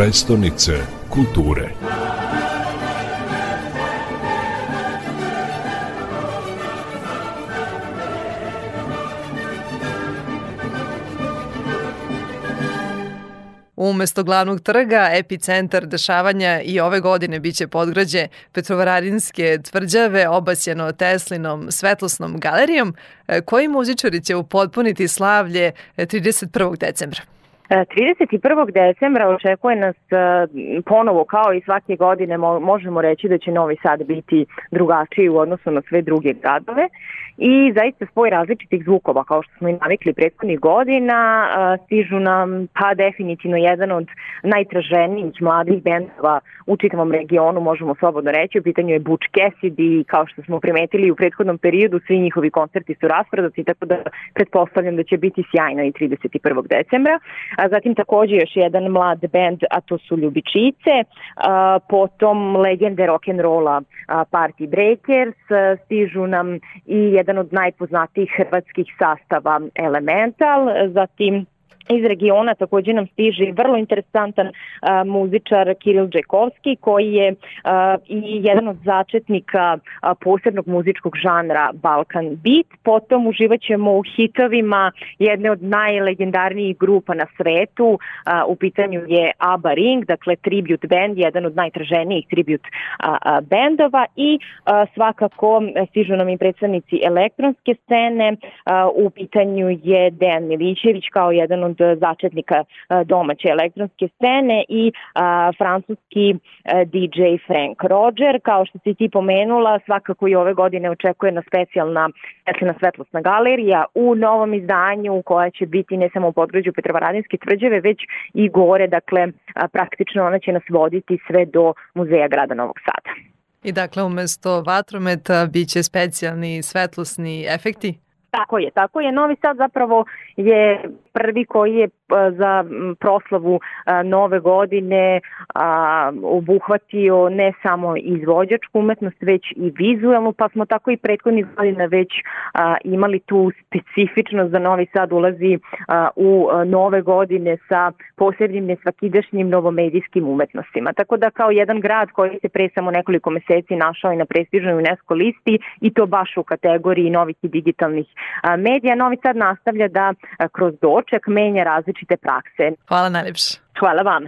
prestonice kulture. Umesto glavnog trga, epicentar dešavanja i ove godine biće podgrađe Petrovaradinske tvrđave obasjeno Teslinom svetlosnom galerijom, e, koji muzičari će upotpuniti slavlje 31. decembra. 31. decembra očekuje nas e, ponovo kao i svake godine možemo reći da će Novi Sad biti drugačiji u odnosu na sve druge gradove i zaista spoj različitih zvukova kao što smo i navikli prethodnih godina stižu nam pa definitivno jedan od najtraženijih mladih bendova u čitavom regionu možemo slobodno reći u pitanju je Butch Cassidy kao što smo primetili u prethodnom periodu svi njihovi koncerti su rasprodati tako da pretpostavljam da će biti sjajno i 31. decembra a zatim takođe još jedan mlad bend a to su Ljubičice potom legende rock'n'rolla Party Breakers stižu nam i jedan jedan od najpoznatijih hrvatskih sastava Elemental, zatim iz regiona takođe nam stiže vrlo interesantan a, muzičar Kiril Džekovski koji je a, i jedan od začetnika a, posebnog muzičkog žanra Balkan Beat. Potom uživaćemo u hitovima jedne od najlegendarnijih grupa na svetu. A, u pitanju je ABBA Ring, dakle tribute band, jedan od najtraženijih tribute a, a, bendova i a, svakako stižu nam i predstavnici elektronske scene. A, u pitanju je Dejan Milićević kao jedan od začetnika domaće elektronske scene i francuski DJ Frank Roger. Kao što si ti pomenula, svakako i ove godine očekuje na specijalna svetlina svetlosna galerija u novom izdanju koja će biti ne samo u podgrađu Petrovaradinske tvrđave, već i gore, dakle praktično ona će nas voditi sve do Muzeja grada Novog Sada. I dakle, umesto vatrometa biće specijalni svetlosni efekti? Tako je, tako je. Novi Sad zapravo je prvi koji je za proslavu nove godine obuhvatio ne samo izvođačku umetnost, već i vizualnu, pa smo tako i prethodnih godina već imali tu specifičnost da Novi Sad ulazi u nove godine sa posebnim nesvakidašnjim novomedijskim umetnostima. Tako da kao jedan grad koji se pre samo nekoliko meseci našao i na prestižnoj UNESCO listi i to baš u kategoriji novih i digitalnih medija, Novi Sad nastavlja da kroz doček menja različite različite prakse. Hvala najlepša. Hvala vam.